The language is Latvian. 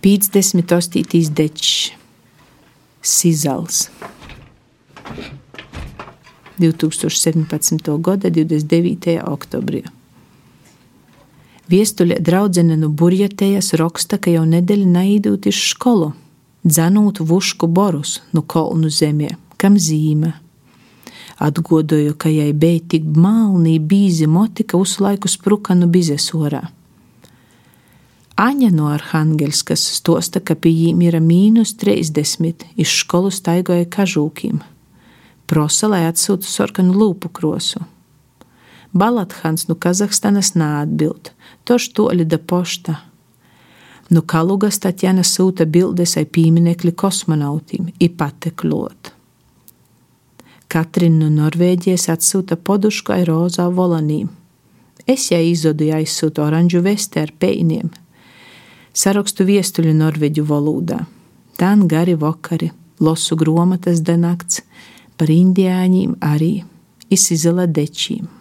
58. dečs, Sizals. 2017. gada 29. oktobrī. Viestuļa draudzene no burjatējas raksta, ka jau nedēļa naidūt iz skolu, dzanūt vušku borus no kolnu zemē, kam zīme. Atgodoju, ka jai bija tik malnī bīzi moti, ka uzlaiku spruka no bizesorā. Aņa no Arhangelskas stosta, ka pie viņiem ir mīnus 30, iz skolu staigoja kažūkiem. Prosa, lai atsūtu sarkanu lūpu krosu. Balathans no Kazahstanas neatbild, tož toļi da pošta. No Kalugas Tatjana sūta bildes ar pieminekli kosmonautim, ipateklot. Katrina no Norvēģijas atsūta podušku ar rozā volanīm. Es jau izzodu aizsūtu oranžu vesti ar peiniem sarakstu viestuļu norveģu valodā. Tan gari vakari, losu gromatas denakts, par indiāņiem arī izsizela dečīm.